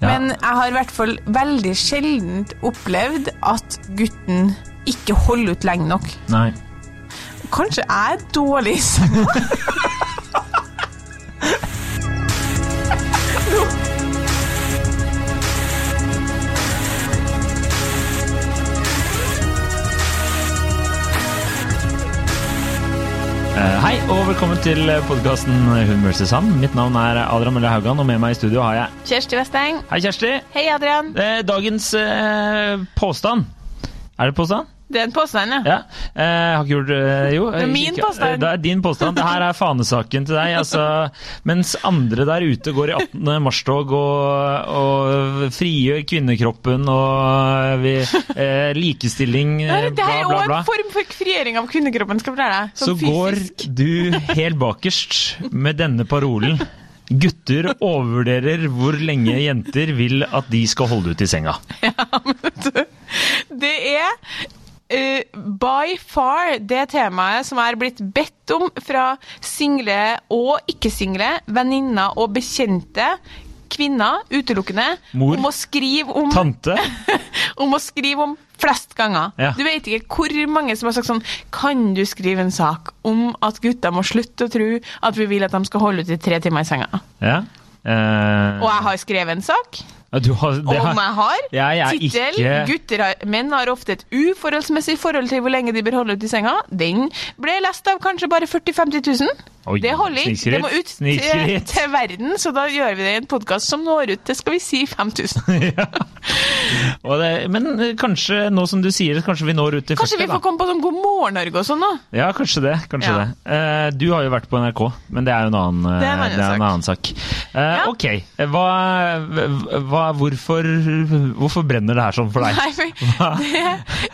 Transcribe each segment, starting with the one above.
Ja. Men jeg har i hvert fall veldig sjelden opplevd at gutten ikke holder ut lenge nok. Nei. Kanskje jeg er dårlig i velkommen til podkasten Hun vs. Han. Mitt navn er Adrian Mølle Haugan, og med meg i studio har jeg Kjersti Westeng. Hei, Kjersti. Hei, Adrian. Eh, dagens eh, påstand. Er det påstand? Det er en påstand, ja. Ja. Eh, har ikke gjort eh, Jo. Det er min ikke- påstand. Det er din påstand. Det her er fanesaken til deg. Altså, mens andre der ute går i 18. mars-tog og, og frigjør kvinnekroppen og vi, eh, likestilling, bla, bla, bla. Det er jo en form for frigjøring av kvinnekroppen. skal fortelle deg. Så fysisk. går du helt bakerst med denne parolen. Gutter overvurderer hvor lenge jenter vil at de skal holde ut i senga. Ja, men du, Det er Uh, by far det temaet som er blitt bedt om fra single og ikke-single, venninner og bekjente. Kvinner utelukkende. Mor. Om å skrive om Tante? om å skrive om flest ganger. Ja. Du vet ikke hvor mange som har sagt sånn Kan du skrive en sak om at gutter må slutte å tro at vi vil at de skal holde ut i tre timer i senga? Ja. Uh... Og jeg har skrevet en sak. Du har, det Om jeg har. Jeg er Tittel ikke- gutter har, Menn har ofte et uforholdsmessig forhold til hvor lenge de bør holde ut i senga. Den ble lest av kanskje bare 40 000-50 000. Oi, det holder ikke. Det må ut til, til verden, så da gjør vi det i en podkast som når ut til skal vi si 5000. ja. det, men kanskje, nå som du sier kanskje vi når ut til Kanskje 40, vi får da. komme på sånn God morgen Norge og sånn, da. Ja, kanskje det. kanskje Ja. det. Eh, du har jo vært på NRK, men det er jo en annen, Det er en annen det er en annen sak. Eh, Ja. Ok, hva, hva, hvorfor, hvorfor brenner det her sånn for deg? Nei, for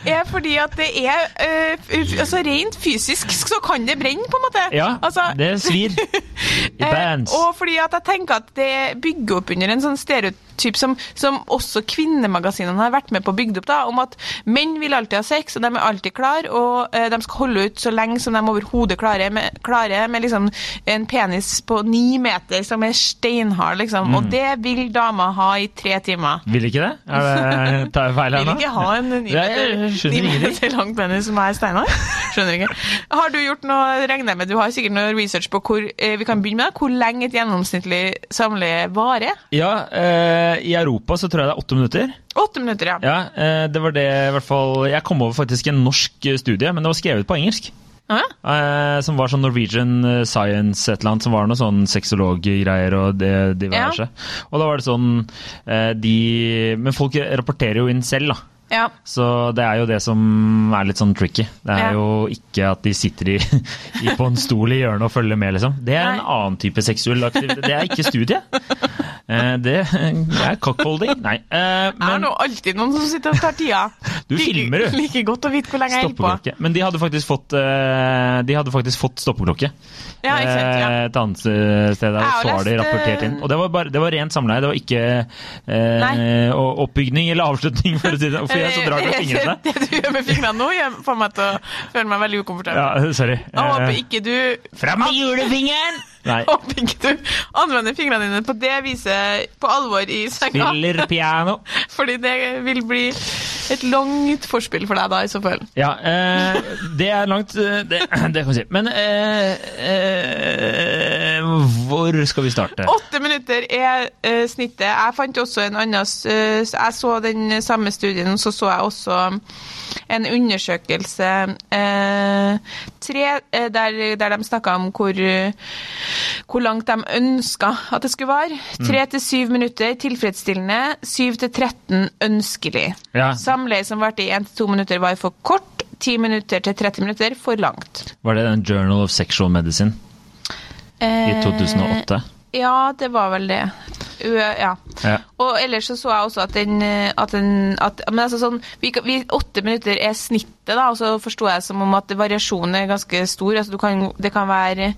det er fordi at det er uh, Altså rent fysisk så kan det brenne, på en måte. Ja, altså, det svir. It Eh, bands. og fordi at jeg tenker at det bygger opp under en sånn stereotyp som, som også kvinnemagasinene har vært med på å bygge opp, da, om at menn vil alltid ha sex, og de er alltid klar, og eh, de skal holde ut så lenge som de overhodet klarer, med, klarer med liksom en penis på ni meter som er steinhard, liksom. Mm. Og det vil dama ha i tre timer. Vil ikke det? Er det tar jeg feil her Vil ikke ha en ni meter, ni meter lang penis som er steinhard. Skjønner ikke. Har du gjort noe, regner jeg med, du har sikkert noe research på hvor, eh, vi kan begynne med hvor lenge et gjennomsnittlig samleie varer? Ja, eh, i Europa så tror jeg det er åtte minutter. Åtte minutter, ja. Ja, eh, det var det i hvert fall Jeg kom over faktisk en norsk eh, studie, men det var skrevet på engelsk. Ah, ja. Eh, som var sånn Norwegian eh, Science et eller annet, som var noe sånn sexologgreier og det diverse. Og da var det sånn eh, de Men folk rapporterer jo inn selv, da. ja. Så det er jo det som er litt sånn tricky. Det er Ja. jo ikke at de sitter i, i på en stol i hjørnet og følger med, liksom. Det er en annen type seksuell aktivitet. Det er ikke studie. Eh, Det er cockholding. Nei. eh, Jeg har nå alltid noen som sitter og tar tida. Du filmer, du. Like godt å vite hvor lenge jeg holder på. Men de hadde faktisk fått, eh, de hadde faktisk fått stoppeklokke. Ja, ikke sant, ja. Et annet sted der så var de rapportert inn. Og det var, bare, det var rent samleie, det var ikke eh, oppbygning eller avslutning, for å si det. For jeg så drar du med fingrene. Det, det du gjør med fingrene nå, gjør får meg til å føle meg veldig ukomfortabel. Ja, sorry. Jeg håper ikke du Fram med julefingeren! Nei. Håper ikke du anvender fingrene dine på det viset på alvor i senga. Spiller piano. Fordi det vil bli et langt forspill for deg da, i så fall. Ja, eh, det er langt eh, det, det kan vi si. Men eh, eh, hvor skal vi starte? Åtte minutter er uh, snittet. Jeg fant også en annen eh, Jeg så den samme studien, så så jeg også en undersøkelse uh, tre, der, der de snakka om hvor, hvor langt de ønska at det skulle være. Tre til syv minutter tilfredsstillende, syv til 13 ønskelig. Ja. Samleie som varte i én til to minutter, var for kort. 10 minutter til 30 minutter for langt. Var det den Journal of Sexual Medicine i Eh, 2008? Ja, det var vel det. Ja. Ja. Og ellers så så jeg også at den, eh, at den at, Men altså sånn vi, vi, Åtte minutter er snittet, da, og så forsto jeg som om at variasjonen er ganske stor. Altså du kan, det kan være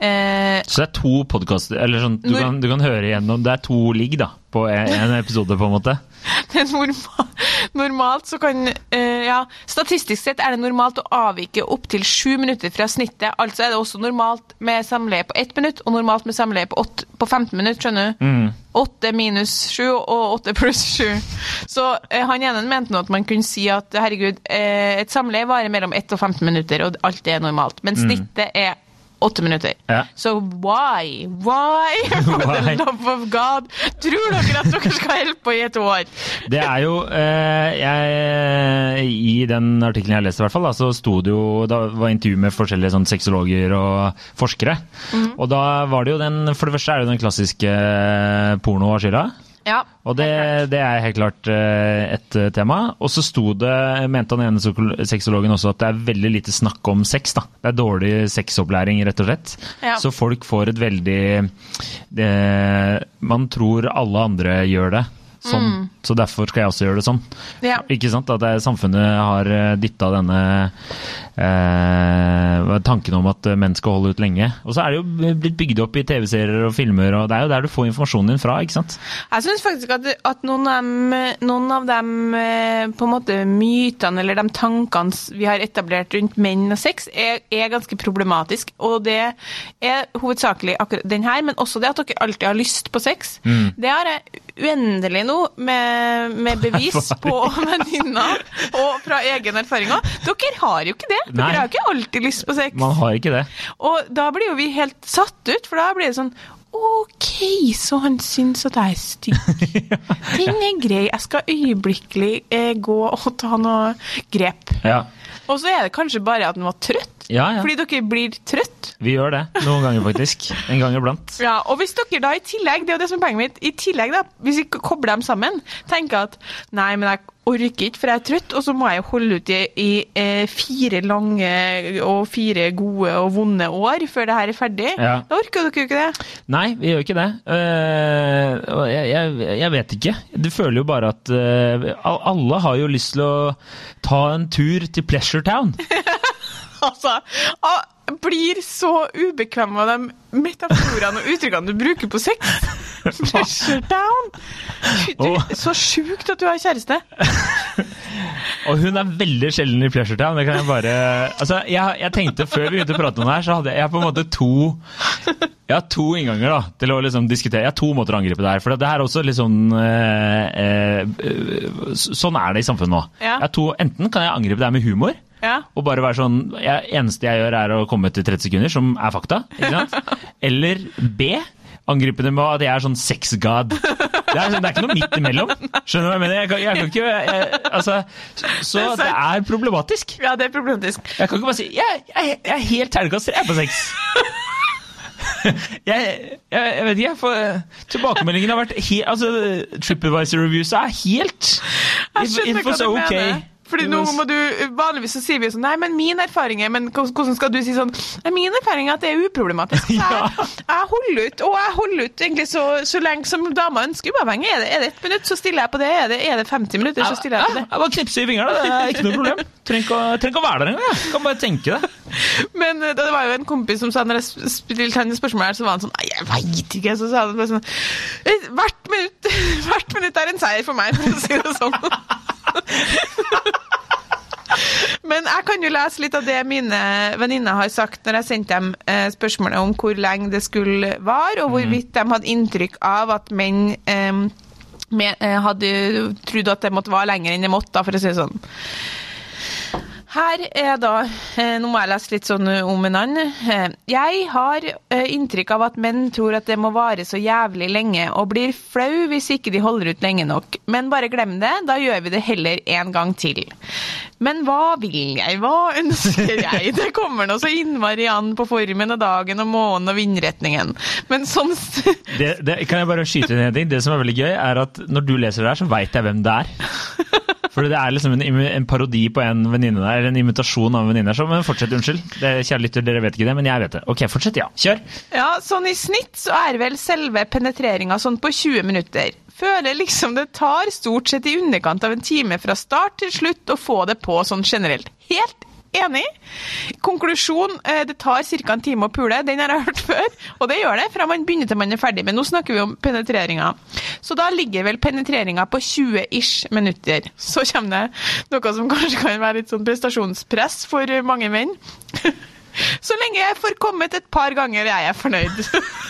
eh, Så det er to podkaster Eller sånn, du, Når- kan, du kan høre igjennom Det er to ligg, da, på en, en episode, på en måte. Men normal, normalt så kan eh, Ja, statistisk sett er det normalt å avvike opptil sju minutter fra snittet. Altså er det også normalt med samleie på ett minutt, og normalt med samleie på, åtte- på 15 minutter, skjønner du? Åtte minus sju og åtte pluss sju. Så eh, han ene mente nå at man kunne si at herregud, eh, et samleie varer mellom 1 og 15 minutter, og alt det er normalt. Men snittet er åtte minutter. Ja. Så why? Why? For the love of God. Tror dere at dere skal holde på i et år? Det er jo eh, jeg, I den artikkelen jeg leste, i hvert fall, da, så sto det jo Da var intervju med forskjellige sånn, sexologer og forskere. Og da var det jo den For det første er det jo den klassiske eh, porno av skylda. Ja. Og det, det er helt klart eh, et eh, tema. Og så sto det, mente han ene sexologen også, at det er veldig lite snakk om sex. da. Det er dårlig sexopplæring, rett og slett. Ja. Så folk får et veldig det, Man tror alle andre gjør det sånn, så derfor skal jeg også gjøre det sånn. Ja. Ikke sant? At det, samfunnet har dytta denne eh, tanken om at menn skal holde ut lenge. Og så er det jo blitt bygd opp i TV-serier og filmer, og det er jo der du får informasjonen din fra. ikke sant? Jeg syns faktisk at, at noen, av dem, noen av dem eh, på en måte mytene eller de tankene vi har etablert rundt menn og sex, er, er ganske problematisk. Og det er hovedsakelig akkurat den her, men også det at dere alltid har lyst på sex. Det har jeg uendelig nå, med, med bevis på venninner og fra egen erfaring òg. Dere har jo ikke det. Dere Nei. har jo ikke alltid lyst på sex. Man har ikke det. Og da blir jo vi helt satt ut, for da blir det sånn OK, så han syns at jeg er stygg. Den er grei. Jeg skal øyeblikkelig eh, gå og ta noe grep. Ja. Og så er det kanskje bare at han var trøtt. Ja, ja. Fordi dere blir trøtt. Vi gjør det noen ganger, faktisk. En gang iblant. Ja, og hvis dere da i tillegg, det er jo det som er poenget mitt, i tillegg da, hvis vi kobler dem sammen, tenker at nei, men jeg orker ikke, for jeg er trøtt, og så må jeg jo holde ut i, i eh, fire lange og fire gode og vonde år før det her er ferdig. Ja. Da orker dere jo ikke det. Nei, vi gjør ikke det. Uh, jeg, jeg, jeg vet ikke. Du føler jo bare at uh, alle har jo lyst til å ta en tur til Pleasure Town. Altså, jeg blir så ubekvem av de metaforene og uttrykkene du bruker på sex. Pressure down. Du, så sjukt at du har kjæreste. Og hun er veldig sjelden i Pleasure Town. Det kan jeg bare Altså, jeg, jeg tenkte Før vi begynte å prate om det her, så hadde jeg, på en måte to Jeg har to innganger da, til å liksom diskutere. Jeg har to måter å angripe det her. For det her er også litt sånn eh, eh, Sånn er det i samfunnet nå. Ja. To, enten kan jeg angripe det her med humor. Ja. Og bare være sånn jeg, Eneste jeg gjør, er å komme til 30 sekunder, som er fakta. Eller B. Angripe dem med at jeg er sånn sex god. Det er, sånn, det er ikke noe midt imellom. Skjønner du hva jeg mener? Jeg kan, jeg kan ikke, jeg, altså, så Det er det problematisk. ja, det er problematisk. Jeg kan ikke bare si jeg, er helt terningkast tre på sex. Jeg, vet ikke, jeg får, tilbakemeldingen har vært helt altså, TripAdvisor-reviews er helt Jeg skjønner hva du okay. Fordi nå må du, Vanligvis så sier vi sånn Nei, men min erfaring er Men hvordan skal du si sånn «Nei, Min erfaring er at det er uproblematisk. Jeg, jeg holder ut, og jeg holder ut egentlig så, så lenge som dama ønsker, uavhengig. Er det, er det ett minutt, så stiller jeg på det. Er det, er det 50 minutter, så stiller jeg på det. Jeg bare knipser i fingrene, det er ikke noe problem. Trenger ikke, å- være der engang. Kan bare tenke det. Men eh, det var jo en kompis som sa når jeg stilte henne spørsmål her, så var han sånn Nei, jeg veit ikke. Så sa han bare sånn «Eh, Hvert minutt, hvert minutt er en seier for meg, for å si det sånn. Men jeg kan jo lese litt av det mine venninner har sagt når jeg sendte dem eh, spørsmålet om hvor lenge det skulle vare, og hvorvidt de hadde inntrykk av at menn eh, eh, hadde trodd at det måtte vare lenger enn det måtte, for å si det sånn. Her er da eh, Nå må jeg lese litt sånn eh, om en annen. Eh, Jeg har inntrykk av at menn tror at det må vare så jævlig lenge, og blir flau hvis ikke de holder ut lenge nok. Men bare glem det, da gjør vi det heller en gang til. Men hva vil jeg, hva ønsker jeg? Det kommer nå så innmari an på formen og dagen og månen og vindretningen. Men sånn det, det. Kan jeg bare skyte inn en ting? Det som er veldig gøy, er at når du leser det her, så veit jeg hvem det er. For det er liksom en, en parodi på en venninne der, eller en imitasjon av en venninne. der, men fortsett, unnskyld. Det, kjære lytter, dere vet ikke det, men jeg vet det. Ok, fortsett, ja. Kjør. Ja, sånn i snitt så er vel selve penetreringa sånn på 20 minutter. Føler liksom det tar stort sett i underkant av en time fra start til slutt å få det på sånn generelt. Helt enig. Konklusjon, eh, det tar ca. en time å pule. Den har jeg hørt før, og det gjør det fra man begynner til man er ferdig. Men nå snakker vi om penetreringa. Så da ligger vel penetreringa på 20-ish minutter. Så kommer det noe som kanskje kan være litt sånn prestasjonspress for mange menn. Så lenge jeg får kommet et par ganger, er jeg fornøyd.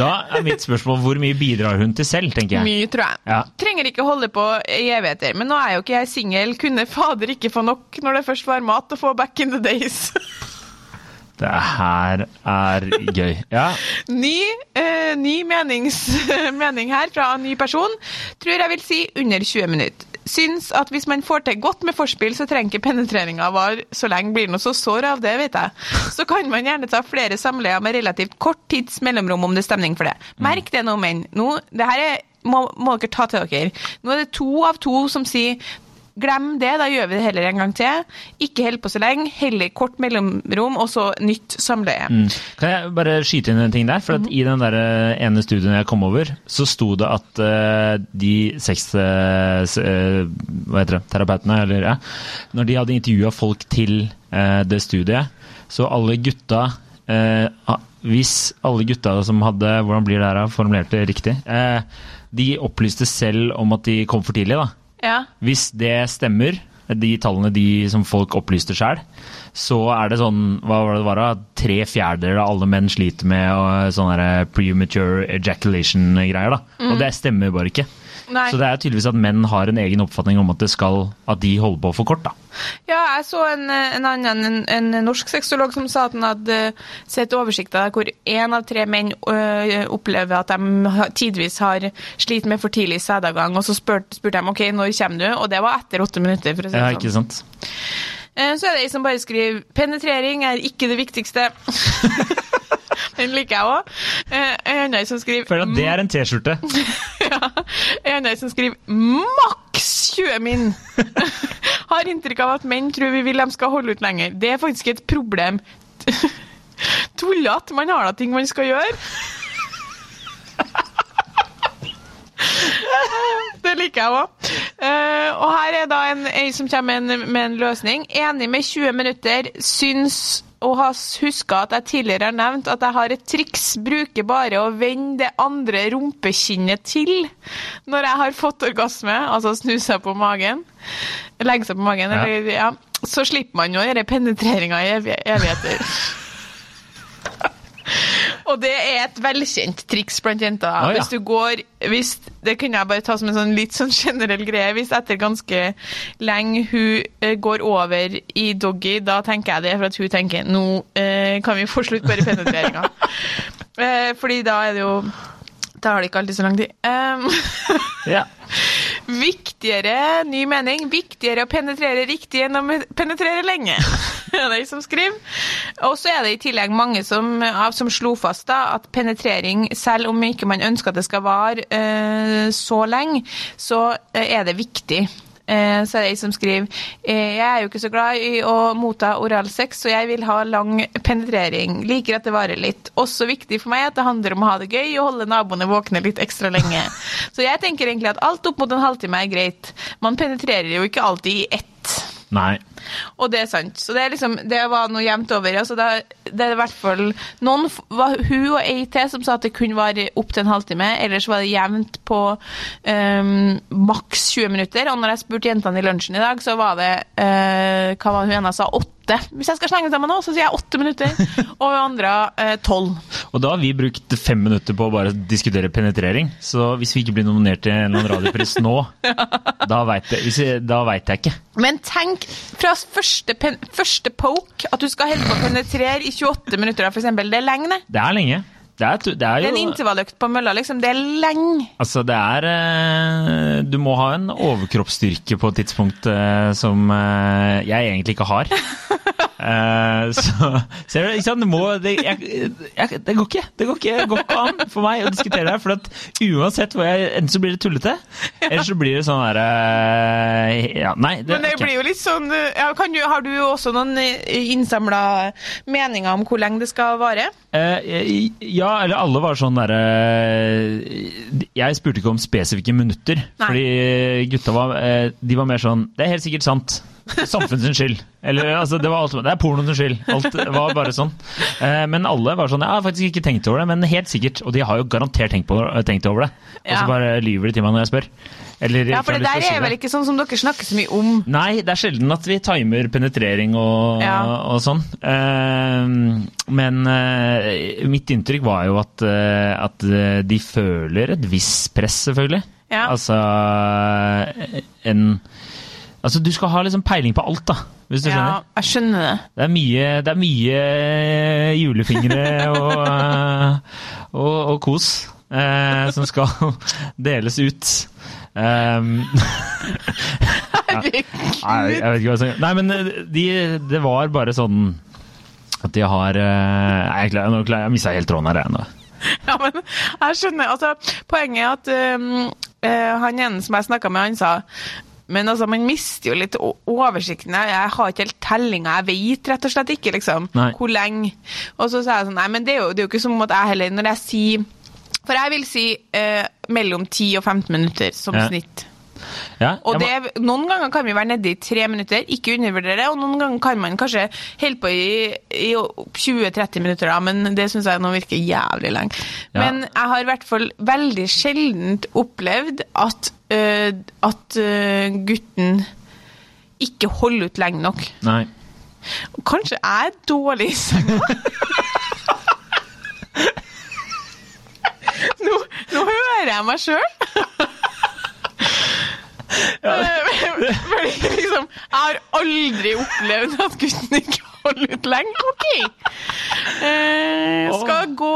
Da er mitt spørsmål hvor mye bidrar hun til selv, tenker jeg. Mye, tror jeg. Ja. Trenger ikke holde på i evigheter. Men nå er jo ikke jeg singel. Kunne fader ikke få nok når det først var mat å få back in the days. Det her er gøy. Ja. Ny, eh, ny menings, mening her fra en ny person. Tror jeg vil si under 20 minutter. Syns at hvis man får til godt med forspill, så trenger ikke penetreringa vare så lenge. Blir noe så sår av det, vet jeg. Så kan man gjerne ta flere samleier med relativt kort tids mellomrom om det er stemning for det. Merk det nå, menn. Nå, det her er, må, må dere ta til dere. Nå er det to av to som sier Glem det, da gjør vi det heller en gang til. Ikke held på så lenge, heller kort mellomrom, og så nytt samleie. Mm. Kan jeg bare skyte inn en ting der? For at I den der eh, ene studien jeg kom over, så sto det at uh, de seks uh, hva heter det, terapeutene, eller ja, når de hadde intervjua folk til uh, det studiet, så alle gutta Hvis alle gutta som hadde Hvordan blir det her, formulerte formulert det riktig? Eh, de opplyste selv om at de kom for tidlig, da. Ja. Hvis det stemmer, de tallene de som folk opplyste sjøl, så er det sånn hva var det var? Tre fjerdedeler av alle menn sliter med og, sånne premature ejaculation-greier. da. Og det stemmer bare ikke. Nei. Så det er tydeligvis at menn har en egen oppfatning om at, det skal, at de holder på for kort. da. Ja, jeg så en, en annen, en, en norsk sexolog som sa at han hadde sett oversikter hvor én av tre menn ø, opplever at de tidvis har slitt med for tidlig sædavgang, og så spurte spurte de ok, når kommer du, og det var etter åtte minutter. for å si det Ja, det ikke sånn. sant? Eh, Så er det ei som bare skriver 'penetrering er ikke det viktigste'. Den liker jeg òg. En annen som skriver at det er en T-skjorte. ja. En annen som skriver 'maks 20 min'. Har inntrykk av at menn tror vi vil de skal holde ut lenger. Det er faktisk et problem. Tullete. Man har da ting man skal gjøre. Det liker jeg òg. og her er da en som kommer med en, med en løsning. Enig med 20 minutter. Syns og ha huska at jeg tidligere har nevnt at jeg har et triks. Bruker bare å vende det andre rumpekinnet til når jeg har fått orgasme, altså snu seg på magen. Legge seg på magen, Ja. eller ja. Så slipper man jo å gjøre penetreringa i evigheter. Og det er et velkjent triks blant jenter. Ah, ja. Hvis du går hvis, Det kunne jeg bare ta som en sånn litt sånn generell greie. Hvis etter ganske lenge hun eh, går over i doggy, da tenker jeg det for at hun tenker nå eh, kan vi få slutt bare penetreringa. eh, fordi da er det jo Da har det ikke alltid så lang tid. Um, Ja. Viktigere, ny mening, viktigere å penetrere riktig enn å penetrere lenge. Det er de som skriver. Og så er det i tillegg mange som, som slo fast da, at penetrering, selv om ikke man ønsker at det skal vare eh, så lenge, så eh, er det viktig. Eh, så er det ei som skriver eh, Jeg er jo ikke så glad i å motta oralsex, så jeg vil ha lang penetrering. Liker at det varer litt. Også viktig for meg at det handler om å ha det gøy og holde naboene våkne litt ekstra lenge. Så jeg tenker egentlig at alt opp mot en halvtime er greit. Man penetrerer jo ikke alltid i ett. Nei. Og det er sant. Så det, er liksom, det var noe jevnt over. Altså det, det er i hvert fall noen var hun og ei til som sa at det kunne vare opptil en halvtime. Ellers var det jevnt på um, maks 20 minutter. Og når jeg spurte jentene i lunsjen i dag, så var det uh, Hva var hun ene sa? Åtte. Hvis jeg skal slenge sammen nå, så sier jeg åtte minutter. Og vi andre eh, tolv. Og da har vi brukt fem minutter på å bare diskutere penetrering. Så hvis vi ikke blir nominert til en eller annen radiopris nå, da veit jeg, jeg, ikke. Men tenk fra første, pen, første poke at du skal holde på å penetrere i 28 minutter, eksempel. Det er lenge, det. Det er lenge. Det er, det er er en intervalløkt på mølla, liksom. Det er lenge. Altså, det er eh, Du må ha en overkroppsstyrke på et tidspunkt eh, som eh, jeg egentlig ikke har. Eh, så ikke sant? Det, må, det, jeg, jeg, det går ikke Det går ikke, går ikke an for meg å diskutere det her. For at uansett hvor jeg Enten så blir det tullete, eller så blir det sånn derre Ja, nei. Det, Men det okay. blir jo litt sånn eh, ja, kan du, Har du også noen innsamla meninger om hvor lenge det skal vare? Uh, ja, eller alle var sånn derre Jeg spurte ikke om spesifikke minutter. Nei. Fordi gutta var eh, De var mer sånn Det er helt sikkert sant. Samfunnets skyld. Eller, altså, det, var alt, det er pornoens skyld. Alt var bare sånn. Eh, men alle var sånn Jeg har faktisk ikke tenkt over det, men helt sikkert. Og de har jo garantert tenkt, på, tenkt over det. Og så bare lyver de til meg når jeg spør. Eller, Ja, for det der er vel ikke sånn som dere snakker så mye om. Nei, det er sjelden at vi timer penetrering og, Ja. og sånn. Eh, men eh, mitt inntrykk var jo at, eh, at eh, de føler et visst press, selvfølgelig. Ja. Altså en Altså, du skal ha liksom peiling på alt, da, hvis du Ja, skjønner. jeg skjønner det. Det er mye, det er mye julefingre og, eh, og, og kos eh, som skal deles ut. Um, Nei, jeg vet ikke hva jeg skal Nei, men eh, de, det var bare sånn at de har eh, Nei, jeg, jeg, jeg mista helt tråden her, jeg nå. Ja, men jeg skjønner. Altså, poenget er at um, eh, han ene som jeg snakka med, han sa men altså, man mister jo litt oversikten. Jeg har ikke helt tellinga. Jeg vet rett og slett ikke liksom, Nei. hvor lenge. Og så sa jeg sånn Nei, men det er jo, det er jo ikke som at jeg heller Når jeg sier For jeg vil si eh, mellom 10 og 15 minutter som Ja. snitt. Ja, Og det, noen ganger kan vi være nede i tre minutter, ikke undervurdere det. Og noen ganger kan man kanskje holde på i, i 20-30 minutter, da, men det syns jeg nå virker jævlig lenge. Ja. Men jeg har i hvert fall veldig sjeldent opplevd at, at øh, gutten ikke holder ut lenge nok. Nei. Kanskje jeg er dårlig i senga? nå, nå hører jeg meg sjøl. Fordi liksom Jeg har aldri opplevd at gutten ikke holder ut lenge. OK. Eh, skal gå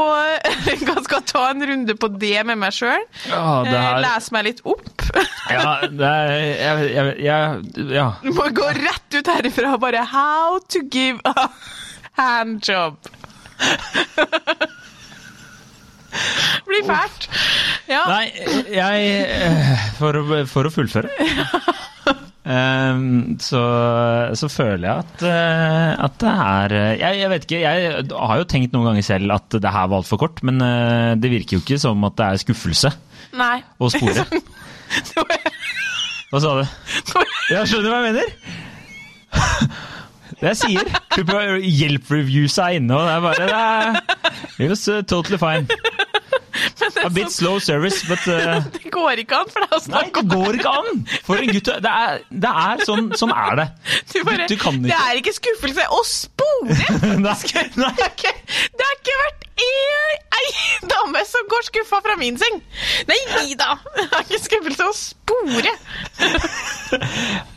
Skal ta en runde på det med meg sjøl. Ja, det her Lese meg litt opp. Ja, det er jeg, jeg, jeg, Ja. Du må gå rett ut herifra og bare How to give a handjob. Blir fælt. Ja. Nei, jeg eh, For å, for å fullføre. Ehm, så, så føler jeg at, eh, at det er eh, jeg, jeg vet ikke, jeg har jo tenkt noen ganger selv at det her var altfor kort, men det virker jo ikke som at det er skuffelse Nei. å spore. Hva sa du? Ja, skjønner du hva jeg mener? Det jeg sier. Hjelp-reviewsa er inne, og det er bare det er, It was totally fine. A bit slow service, but uh, Det går ikke an for deg å Nei, snakke det om går ikke an! For en gutt Det er, det er sånn, sånn er det. Du bare, du, kan Det er ikke skuffelse å spore! Nei, Det har ikke, det har ikke vært ei dame som går skuffa fra min seng! Nei, nei da! Det er ikke skuffelse å spore!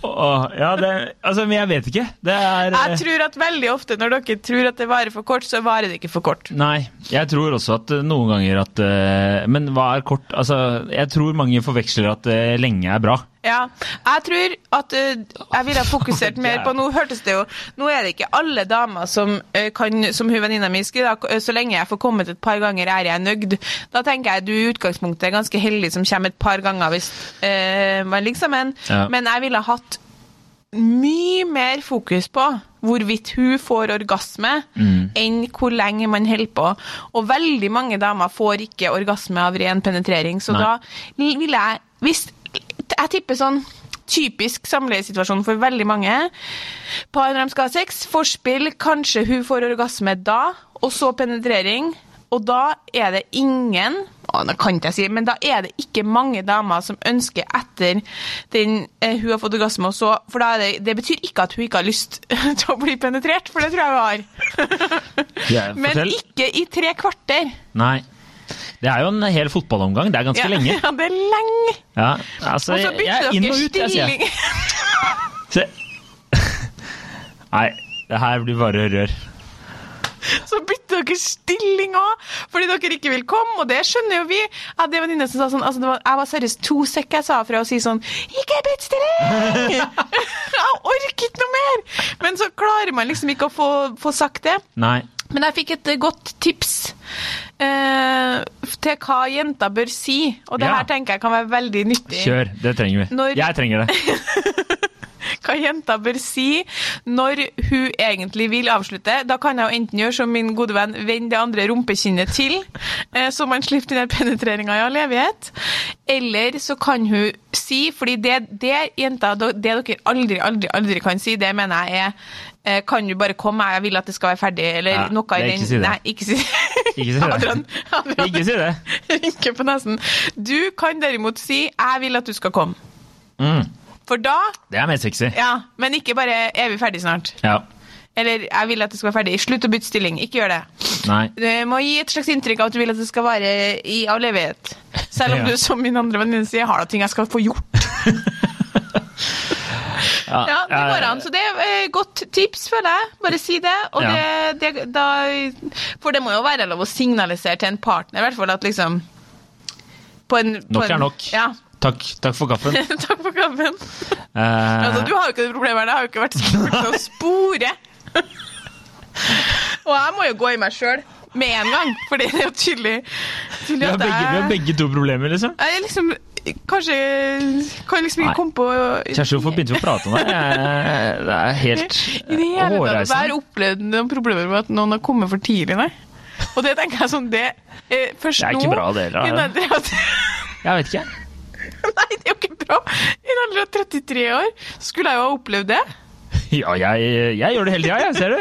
Åh, ja, det, altså, men jeg vet ikke. Det er Jeg eh, tror at veldig ofte når dere tror at det varer for kort, så varer det ikke for kort. Nei, jeg tror også at eh, noen ganger at eh, Men hva er kort? Altså, jeg tror mange forveksler at lenge er bra. Ja, jeg tror at uh, jeg ville ha fokusert mer på Nå hørtes det jo Nå er det ikke alle damer som uh, kan, som hun venninna mi skriver, da, eh, så lenge jeg får kommet et par ganger, er jeg nøyd. Da tenker jeg du i utgangspunktet er ganske heldig som kommer et par ganger hvis man liksom sammen. Ja. Men jeg ville hatt mye mer fokus på hvorvidt hun får orgasme, enn hvor lenge man holder på. Og veldig mange damer får ikke orgasme av ren penetrering, så Nei. da ville jeg hvis, Jeg tipper sånn typisk samleiesituasjon for veldig mange. Par når de skal ha sex, forspill, kanskje hun får orgasme da, og så penetrering. Og da er det ingen å, nå kan ikke jeg si, men da er det ikke mange damer som ønsker etter den eh, hun har fått orgasme, og så, for da er det, det betyr ikke at hun ikke har lyst til å bli penetrert, for det tror jeg hun har. Men ikke i tre kvarter. Nei. Det er jo en hel fotballomgang. Det er ganske Ja, lenge. Ja, det er lenge. Ja, altså, Og så er bytter dere stilling. Se. Nei, det her blir bare rør. Så bytter dere stilling òg, fordi dere ikke vil komme, og det skjønner jo vi. Jeg hadde en venninne som sa sånn altså det var, Jeg var seriøst to sekk jeg sa fra å si sånn Ikke bytt stilling! jeg orker ikke noe mer! Men så klarer man liksom ikke å få, få sagt det. Nei. Men jeg fikk et godt tips eh, til hva jenter bør si, og det Ja. her tenker jeg kan være veldig nyttig. Kjør. Det trenger vi. Når- Jeg trenger det. hva jenta bør si når hun egentlig vil avslutte. Da kan jeg jo enten gjøre som min gode venn, vende det andre rumpekinnet til, eh, så man slipper den penetreringa i all evighet. Eller så kan hun si, fordi det, det jenta, det dere aldri, aldri, aldri kan si, det mener jeg er kan du bare komme, jeg vil at det skal være ferdig, eller Ja, noe i den ikke si det. Nei, ikke si det. Ikke si det. Adrian, Adrian Ikke si det. rynker på nesen. Du kan derimot si 'jeg vil at du skal komme'. Mm. For da Det er mer sexy. Ja, men ikke bare 'er vi ferdig snart'? Ja. Eller 'jeg vil at det skal være ferdig'. Slutt å bytte stilling. Ikke gjør det. Nei. Du må gi et slags inntrykk av at du vil at det skal vare i all evighet. Selv om Ja. du, som min andre venninne sier, har da ting jeg skal få gjort. Ja, det går an. Så det er et godt tips, føler jeg. Bare si det. Og Ja. det, det da, For det må jo være lov å signalisere til en partner, i hvert fall at liksom på en, på Nok en, er nok. Ja. Takk, takk for kaffen. Takk for kaffen. Uh, Altså, du har jo ikke det problemet her. Det har jo ikke vært så kult å spore. Og jeg må jo gå i meg sjøl med en gang, for det er jo tydelig, vi, tydelig har at begge, vi har begge to problemer, liksom. Jeg er liksom Kanskje Kan liksom ikke komme på Kjersti, hvorfor begynte vi å prate om det? Det er helt tatt, Jeg har opplevd noen problemer med at noen har kommet for tidlig, nei. Og det tenker jeg sånn Det eh, først Det er nå ikke bra, det heller, er av- Jeg vet ikke. Nei, det er jo ikke bra. I en alder av 33 år skulle jeg jo ha opplevd det. Ja, jeg, jeg gjør det hele tida, jeg. Ser du?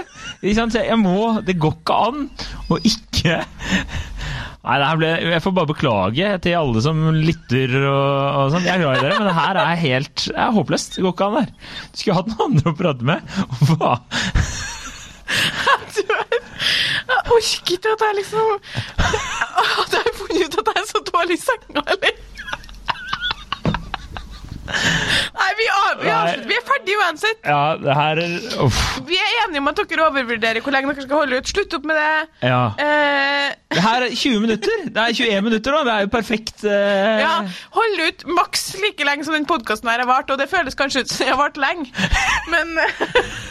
Jeg må Det går ikke an å ikke Nei, ble, Jeg får bare beklage til alle som lytter og, og sånn. Jeg er glad i dere, men det her er helt er håpløst. Det går ikke an der. Du skulle hatt noen andre å prate med. Hva? Du er- Jeg orker ikke at jeg liksom At jeg har funnet ut at jeg er så dårlig senga, eller? Nei, vi, av, vi, Nei. avslutter. vi er ferdige uansett. Ja, det her er Uff. Vi er enige om at dere overvurderer hvor lenge dere skal holde ut. Slutt opp med det. Ja. Eh, Det her er 20 minutter. Det er 21 minutter nå. Det er jo perfekt. eh, ja, hold ut maks like lenge som den podkasten her har vart, og det føles kanskje ut som det har vart lenge, men eh,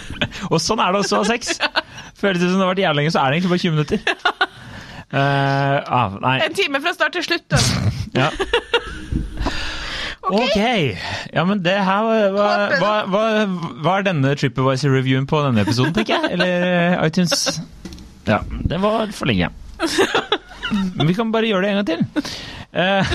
Og sånn er det også å ha sex. Føles det som det har vært jævlig lenge, så er det egentlig bare 20 minutter. Eh, ah, en time fra start til slutt. Da. Ja. Ok. Ja, men det her var- hva, hva, hva, hva er denne TripAdvisor-reviewen på denne episoden, tenker jeg? Eller eh, iTunes? Ja, det var for lenge. Men vi kan bare gjøre det en gang til. Eh,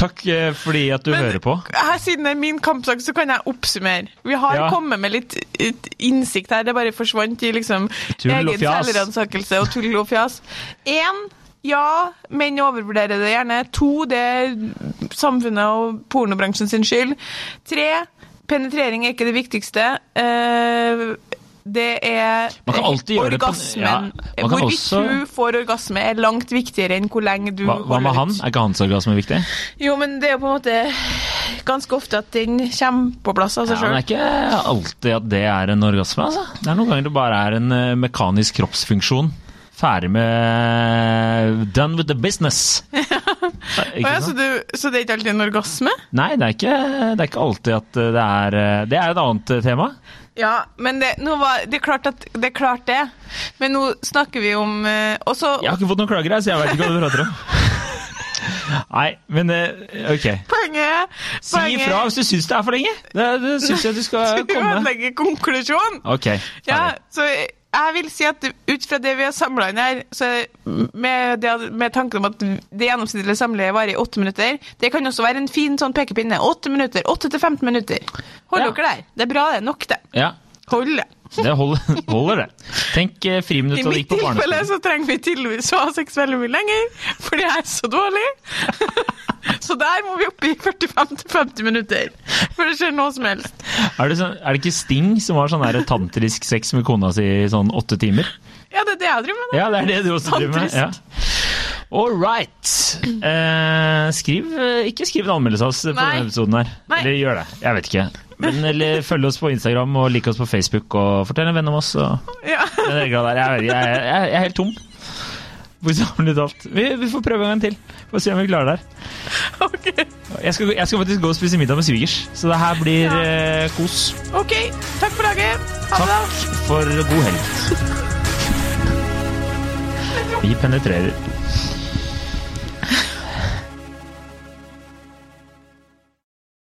takk eh, fordi at du Men- hører på. Her, siden det er min kampsak, så kan jeg oppsummere. Vi har Ja. kommet med litt litt innsikt her. Det bare forsvant i liksom egen selvransakelse og tull og fjas. Én, ja, menn overvurderer det gjerne. To, det er samfunnet og pornobransjen sin skyld. Tre, penetrering er ikke det viktigste. Eh, det er Man kan alltid gjøre det på- orgasmen. ja, man kan Hvorvidt også- du får orgasme, er langt viktigere enn hvor lenge du Hva, hva med han? Er ikke hans orgasme viktig? Jo, men det er jo på en måte ganske ofte at den kommer på plass av Ja, seg sjøl. det er ikke alltid at det er en orgasme. Altså. Det er noen ganger det bare er en eh, mekanisk kroppsfunksjon. Ferdig med Done with the business. Ja, så, du, så det er ikke alltid en orgasme? Nei, det er, ikke, det er ikke alltid at det er eh, Det er et annet eh, tema. Ja, men det, var, det, er klart at, det er klart det. Men nå snakker vi om også, Jeg har ikke fått noen klager her, så jeg vet ikke hva du prater om. Nei, men eh, ok. Poenget, Si ifra hvis du syns det er for lenge. Det, det syns jeg du skal komme. Du ødelegger konklusjonen! Ok, Ja, så jeg vil si at ut fra det vi har samla inn her, så med, det, med tanken om at det gjennomsnittlige samleiet varer i åtte minutter Det kan også være en fin sånn pekepinne. Åtte minutter. Åtte til 15 minutter. Hold Ja. dere der. Det er bra, det. Nok, det. Ja, Hold det. Det holder, holder det. Tenk eh, I på barneskolen. I mitt tilfelle så trenger vi tydeligvis å ha sex veldig mye lenger, fordi jeg er så dårlig. så der må vi opp i 45-50 minutter før det skjer noe som helst. Er det, sånn, er det ikke Sting som har sånn tantrisk sex med kona si i sånn åtte timer? Ja, det er det jeg driver med. da. Ja, det er det du også driver med. Ja. All right. Eh, skriv, eh, ikke skriv en anmeldelse av oss på denne episoden her. Nei. Eller gjør det. Jeg vet ikke. Men eller, følg oss på Instagram og lik oss på Facebook og fortell en venn om oss. Ja. Jeg, jeg, jeg, jeg er helt tom. Bokstavelig talt. Vi, vi får prøve en gang til. Får se om vi klarer det her. Okay. Jeg skal, jeg skal faktisk gå og spise middag med svigers, så det her blir Ja. eh, kos. ok, takk for laget. Ha det. Takk for god helg. Vi penetrerer.